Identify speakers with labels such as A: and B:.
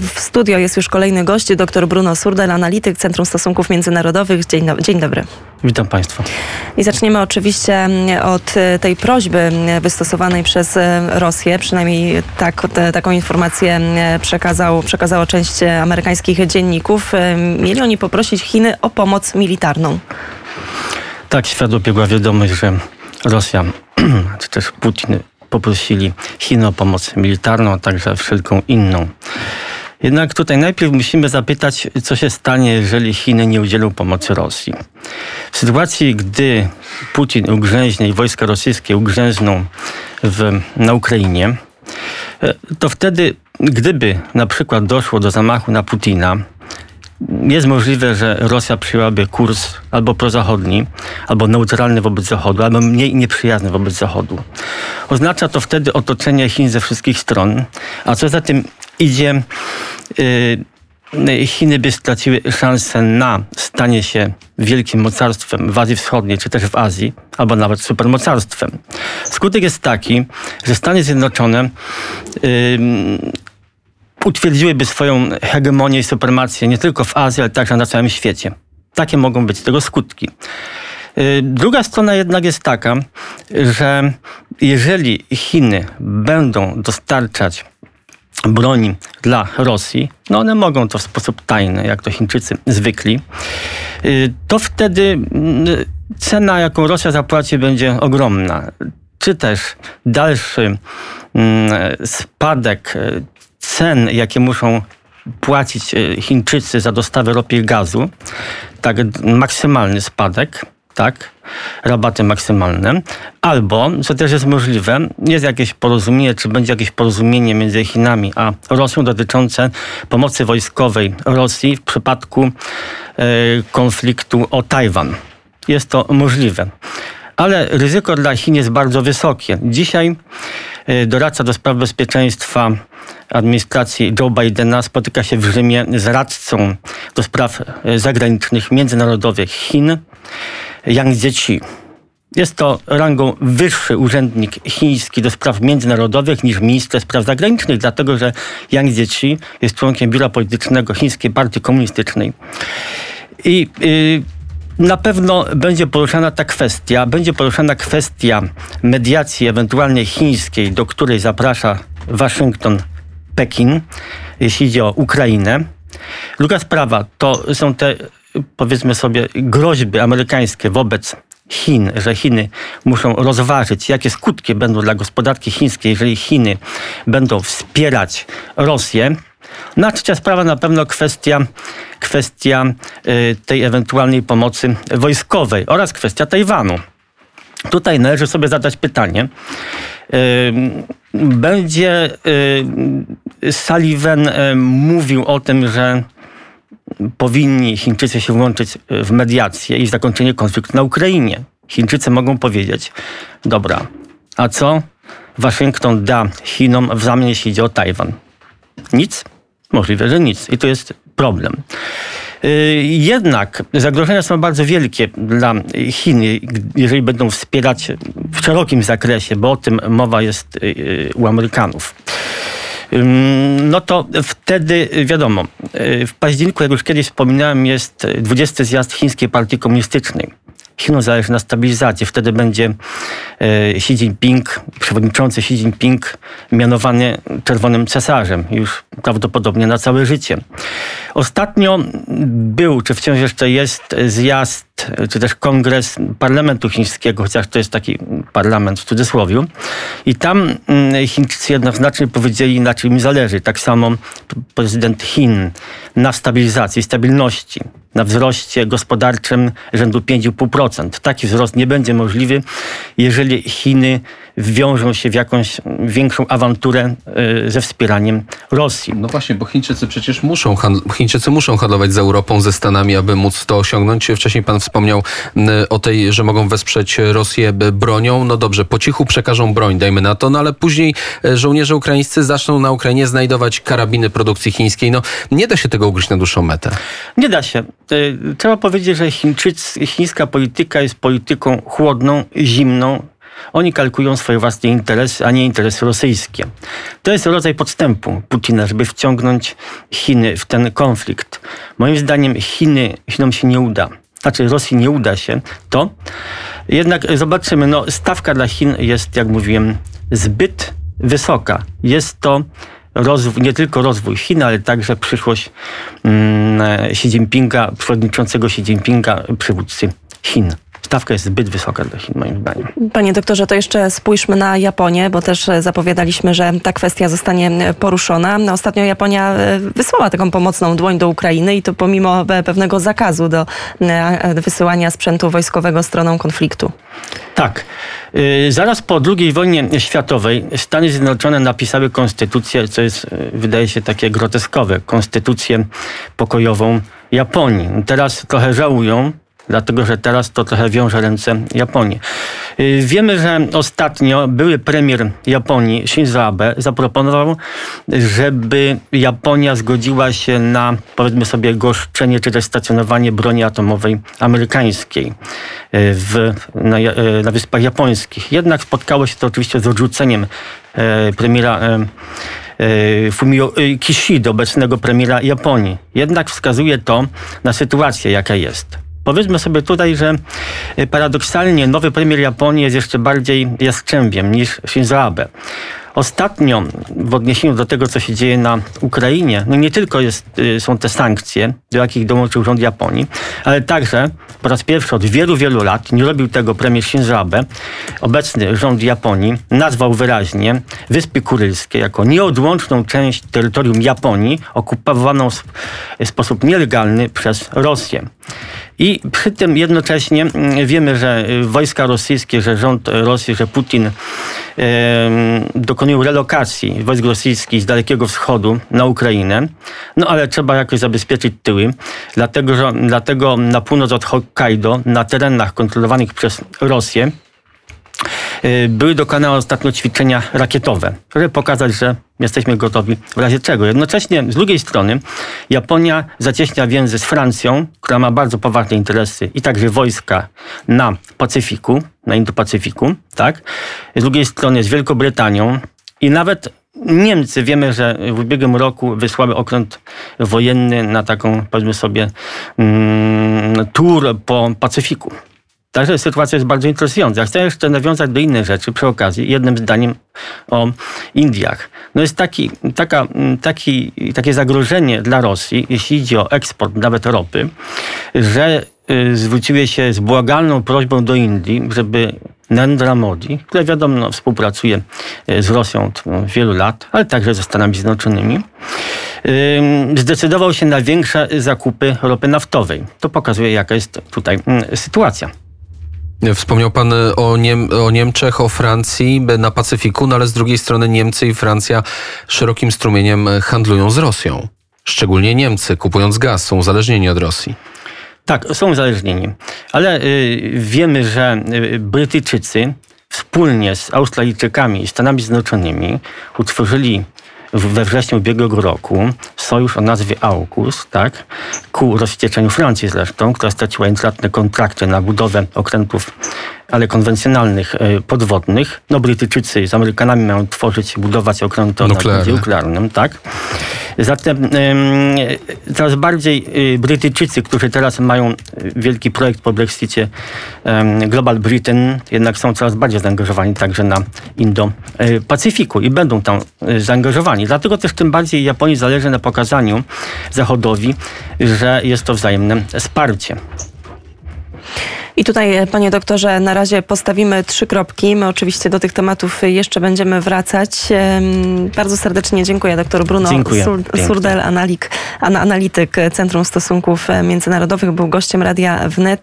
A: W studio jest już kolejny gość, dr Bruno Surdel, analityk Centrum Stosunków Międzynarodowych. Dzień, do, dzień dobry.
B: Witam Państwa.
A: I zaczniemy oczywiście mm, od e, tej prośby mm, wystosowanej przez e, Rosję. Przynajmniej tak, te, taką informację mm, przekazał, przekazało część amerykańskich dzienników. E, mieli oni poprosić Chiny o pomoc militarną.
B: Tak, świat obiegła wiadomość, że Rosja czy też Putin poprosili Chiny o pomoc militarną, a także wszelką inną. Jednak tutaj najpierw musimy zapytać, co się stanie, jeżeli Chiny nie udzielą pomocy Rosji. W sytuacji, gdy Putin ugrzęźnie i wojska rosyjskie ugrzęzną w, na Ukrainie, to wtedy, gdyby na przykład doszło do zamachu na Putina, jest możliwe, że Rosja przyjęłaby kurs albo prozachodni, albo neutralny wobec Zachodu, albo mniej nieprzyjazny wobec Zachodu. Oznacza to wtedy otoczenie Chin ze wszystkich stron, a co za tym idzie, yy, Chiny by straciły szansę na stanie się wielkim mocarstwem w Azji Wschodniej, czy też w Azji, albo nawet supermocarstwem. Skutek jest taki, że Stany Zjednoczone yy, utwierdziłyby swoją hegemonię i supremację nie tylko w Azji, ale także na całym świecie. Takie mogą być tego skutki. Y, druga strona jednak jest taka, że jeżeli Chiny będą dostarczać broni dla Rosji, no one mogą to w sposób tajny, jak to Chińczycy zwykli, y, to wtedy y, cena, jaką Rosja zapłaci, będzie ogromna. Czy też dalszy mm, spadek cen, jakie muszą płacić e, Chińczycy za dostawę ropy i gazu, tak maksymalny spadek, tak, rabaty maksymalne, albo, co też jest możliwe, jest jakieś porozumienie, czy będzie jakieś porozumienie między Chinami a Rosją dotyczące pomocy wojskowej Rosji w przypadku e, konfliktu o Tajwan. Jest to możliwe. Ale ryzyko dla Chin jest bardzo wysokie. Dzisiaj e, doradca do spraw bezpieczeństwa administracji Joe Bidena spotyka się w Rzymie z radcą do spraw e, zagranicznych międzynarodowych Chin, Yang Jiechi. Jest to rangą wyższy urzędnik chiński do spraw międzynarodowych niż minister spraw zagranicznych, dlatego że Yang Jiechi jest członkiem biura politycznego Chińskiej Partii Komunistycznej. I yy, na pewno będzie poruszana ta kwestia, będzie poruszana kwestia mediacji ewentualnie chińskiej, do której zaprasza Waszyngton Pekin, jeśli idzie o Ukrainę. Druga sprawa to są te, powiedzmy sobie, groźby amerykańskie wobec Chin, że Chiny muszą rozważyć, jakie skutki będą dla gospodarki chińskiej, jeżeli Chiny będą wspierać Rosję. No a trzecia sprawa na pewno kwestia, kwestia y, tej ewentualnej pomocy wojskowej oraz kwestia Tajwanu. Tutaj należy sobie zadać pytanie, będzie Sullivan mówił o tym, że powinni Chińczycy się włączyć w mediację i zakończenie konfliktu na Ukrainie. Chińczycy mogą powiedzieć, dobra, a co Waszyngton da Chinom w zamian, jeśli idzie o Tajwan? Nic? Możliwe, że nic. I to jest problem. Y, jednak zagrożenia są bardzo wielkie dla Chin, jeżeli będą wspierać w szerokim zakresie, bo o tym mowa jest y, u Amerykanów no to wtedy wiadomo, y, w październiku, jak już kiedyś wspominałem, jest 20 zjazd Chińskiej Partii Komunistycznej. Chinom zależy na stabilizacji. Wtedy będzie e, Xi Jinping, przewodniczący Xi Jinping mianowany czerwonym cesarzem już prawdopodobnie na całe życie. Ostatnio był, czy wciąż jeszcze jest zjazd, czy też kongres parlamentu chińskiego, chociaż to jest taki parlament w cudzysłowie. I tam mm, Chińczycy jednoznacznie powiedzieli, na czym im zależy. Tak samo prezydent Chin na stabilizacji, stabilności na wzroście gospodarczym rzędu 5,5%. Taki wzrost nie będzie możliwy, jeżeli Chiny wiążą się w jakąś większą awanturę e, ze wspieraniem Rosji.
C: No właśnie, bo Chińczycy przecież muszą, Chińczycy muszą handlować z Europą, ze Stanami, aby móc to osiągnąć. Wcześniej pan wspomniał o tej, że mogą wesprzeć Rosję bronią. No dobrze, po cichu przekażą broń, dajmy na to, no ale później żołnierze ukraińscy zaczną na Ukrainie znajdować karabiny produkcji chińskiej. No nie da się tego ugryźć na dłuższą metę.
B: Nie da się. Trzeba powiedzieć, że chińska polityka jest polityką chłodną, zimną, Oni kalkulują swoje własne interesy, a nie interesy rosyjskie. To jest rodzaj podstępu Putina, żeby wciągnąć Chiny w ten konflikt. Moim zdaniem Chiny, Chinom się nie uda. Znaczy Rosji nie uda się to. Jednak zobaczymy, no stawka dla Chin jest, jak mówiłem, zbyt wysoka. Jest to nie tylko rozwój Chin, ale także przyszłość mm, Xi Jinpinga, przewodniczącego Xi Jinpinga, przywódcy Chin. Stawka jest zbyt wysoka dla Chin, moim zdaniem.
A: Panie doktorze, to jeszcze spójrzmy na Japonię, bo też zapowiadaliśmy, że ta kwestia zostanie poruszona. Ostatnio Japonia e, wysłała taką pomocną dłoń do Ukrainy i to pomimo pewnego zakazu do e, wysyłania sprzętu wojskowego stroną konfliktu.
B: Tak. Zaraz po II wojnie światowej Stany Zjednoczone napisały konstytucję, co jest, wydaje się, takie groteskowe, konstytucję pokojową Japonii. Teraz trochę żałują, dlatego że teraz to trochę wiąże ręce Japonii. Y, wiemy, że ostatnio były premier Japonii, Shinzo Abe, zaproponował, żeby Japonia zgodziła się na, powiedzmy sobie, goszczenie czy też stacjonowanie broni atomowej amerykańskiej y, w, na, y, na Wyspach Japońskich. Jednak spotkało się to oczywiście z odrzuceniem premiera Fumio Kishida, obecnego premiera Japonii. Jednak wskazuje to na sytuację, jaka jest. Powiedzmy sobie tutaj, że y, paradoksalnie nowy premier Japonii jest jeszcze bardziej jaskrzębiem niż Shinzo Abe. Ostatnio w odniesieniu do tego, co się dzieje na Ukrainie, no nie tylko jest, y, są te sankcje, do jakich dołączył rząd Japonii, ale także po raz pierwszy od wielu, wielu lat, nie robił tego premier Shinzo Abe, obecny rząd Japonii nazwał wyraźnie Wyspy Kurylskie jako nieodłączną część terytorium Japonii, okupowaną w sposób nielegalny przez Rosję. I przy tym jednocześnie mm, wiemy, że y, wojska rosyjskie, że rząd Rosji, że Putin dokonuje relokacji wojsk rosyjskich z Dalekiego Wschodu na Ukrainę. No ale trzeba jakoś zabezpieczyć tyły. Dlatego, że, dlatego na północ od Hokkaido, na terenach kontrolowanych przez Rosję, były dokonane ostatnio ćwiczenia rakietowe, żeby pokazać, że jesteśmy gotowi w razie czego. Jednocześnie z drugiej strony Japonia zacieśnia więzy z Francją, która ma bardzo poważne interesy i także wojska na Pacyfiku, na Indo-Pacyfiku, tak? Z drugiej strony z Wielką Brytanią i nawet Niemcy wiemy, że w ubiegłym roku wysłały okręt wojenny na taką, powiedzmy sobie, mm, tour po Pacyfiku. Także sytuacja jest bardzo interesująca. Chcę jeszcze nawiązać do innych rzeczy przy okazji, jednym zdaniem o Indiach. No jest taki, taka, taki, takie zagrożenie dla Rosji, jeśli idzie o eksport nawet ropy, że y, zwróciły się z błagalną prośbą do Indii, żeby Narendra Modi, która wiadomo współpracuje y, z Rosją od wielu lat, ale także ze Stanami Zjednoczonymi, zdecydował się na większe zakupy ropy naftowej. To pokazuje, jaka jest tutaj sytuacja.
C: Wspomniał pan o, Niem o, Niemczech, o Francji na Pacyfiku, no ale z drugiej strony Niemcy i Francja szerokim strumieniem handlują z Rosją. Szczególnie Niemcy, kupując gaz, są uzależnieni od Rosji.
B: Tak, są uzależnieni. Ale y, wiemy, że Brytyjczycy wspólnie z Australijczykami i Stanami Zjednoczonymi utworzyli we wrześniu ubiegłego roku sojusz o nazwie AUKUS, tak, ku rozwścieczeniu Francji zresztą, która straciła intratne kontrakty na budowę okrętów ale konwencjonalnych, e, podwodnych. No Brytyjczycy z Amerykanami mają tworzyć, budować okręty o napędzie nuklearnym, tak. Zatem coraz bardziej y, Brytyjczycy, którzy teraz mają wielki projekt po Brexicie Global Britain, jednak są coraz bardziej zaangażowani także na Indo-Pacyfiku i będą tam zaangażowani. Dlatego też tym bardziej Japonii zależy na pokazaniu Zachodowi, że jest to wzajemne wsparcie.
A: I tutaj, e, panie doktorze, na razie postawimy trzy kropki. My oczywiście do tych tematów jeszcze będziemy wracać. Bardzo serdecznie dziękuję doktor Bruno
B: dziękuję.
A: Surdel, analik, analityk Centrum Stosunków Międzynarodowych, był gościem Radia Wnet.